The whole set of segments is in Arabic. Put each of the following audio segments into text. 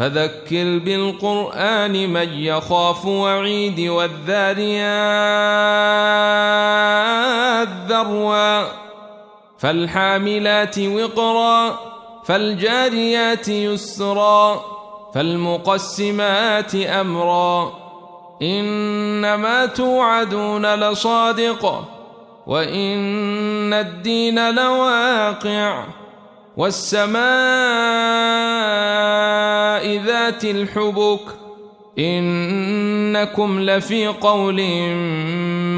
فذكر بالقرآن من يخاف وعيد والذاريات ذروا فالحاملات وقرا فالجاريات يسرا فالمقسمات أمرا إنما توعدون لصادق وإن الدين لواقع والسماء ذات الحبك إنكم لفي قول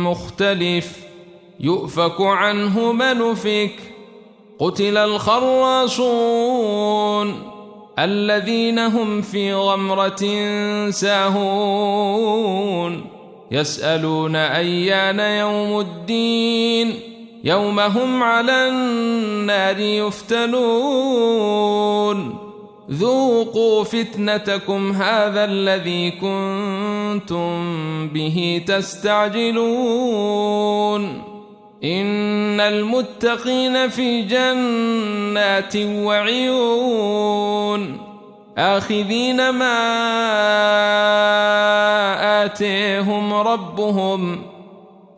مختلف يؤفك عنه من فك قتل الخراصون الذين هم في غمرة ساهون يسألون أيان يوم الدين يوم هم على النار يفتنون. ذوقوا فتنتكم هذا الذي كنتم به تستعجلون. إن المتقين في جنات وعيون. آخذين ما آتيهم ربهم.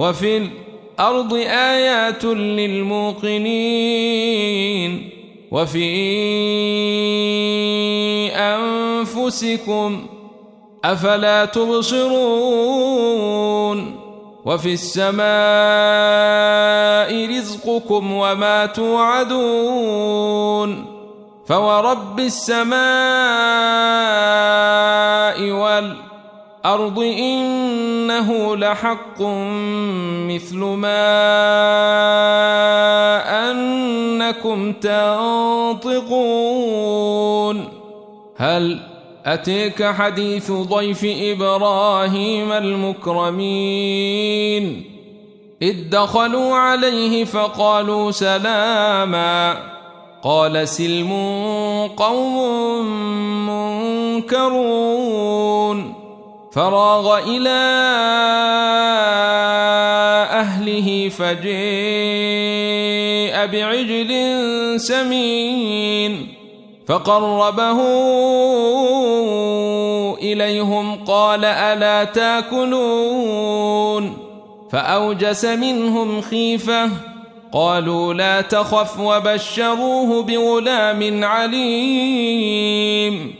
وفي الأرض آيات للموقنين وفي أنفسكم أفلا تبصرون وفي السماء رزقكم وما توعدون فورب السماء والأرض إنه لحق مثل ما أنكم تنطقون. هل أتيك حديث ضيف إبراهيم المكرمين؟ إذ دخلوا عليه فقالوا سلاما. قال سلم قوم منكرون. فراغ إلى أهله فجيء بعجل سمين فقربه إليهم قال ألا تاكلون فأوجس منهم خيفة قالوا لا تخف وبشروه بغلام عليم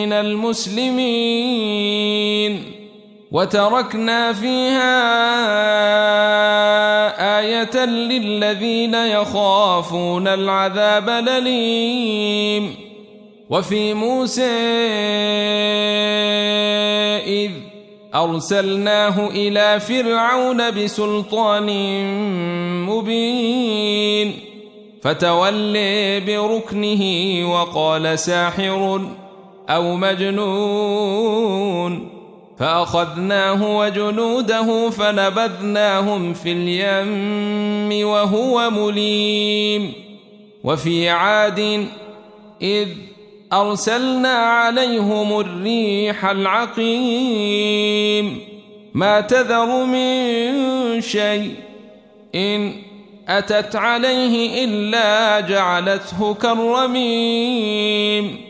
من المسلمين وتركنا فيها آية للذين يخافون العذاب الأليم. وفي موسى إذ أرسلناه إلى فرعون بسلطان مبين فتولي بركنه وقال ساحر أو مجنون. فأخذناه وجنوده فنبذناهم في اليم وهو مليم. وفي عاد إذ أرسلنا عليهم الريح العقيم. ما تذر من شيء إن أتت عليه إلا جعلته كالرميم.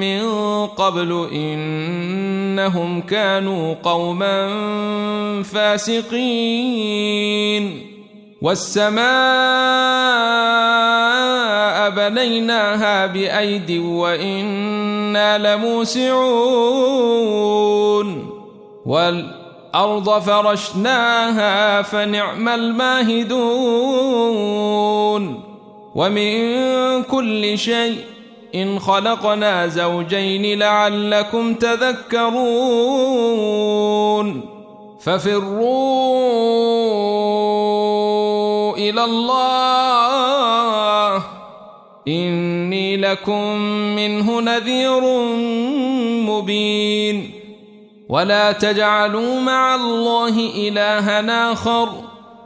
من قبل إنهم كانوا قوما فاسقين. والسماء بنيناها بأيد وإنا لموسعون. والأرض فرشناها فنعم الماهدون. ومن كل شيء إن خلقنا زوجين لعلكم تذكرون ففروا إلى الله إني لكم منه نذير مبين ولا تجعلوا مع الله إلها آخر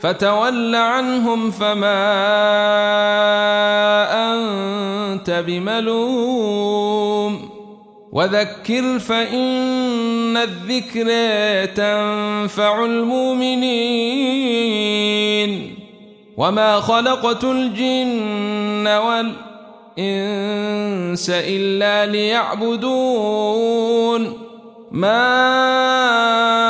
فتول عنهم فما أنت بملوم. وذكر فإن الذكر تنفع المؤمنين. وما خلقت الجن والإنس إلا ليعبدون. ما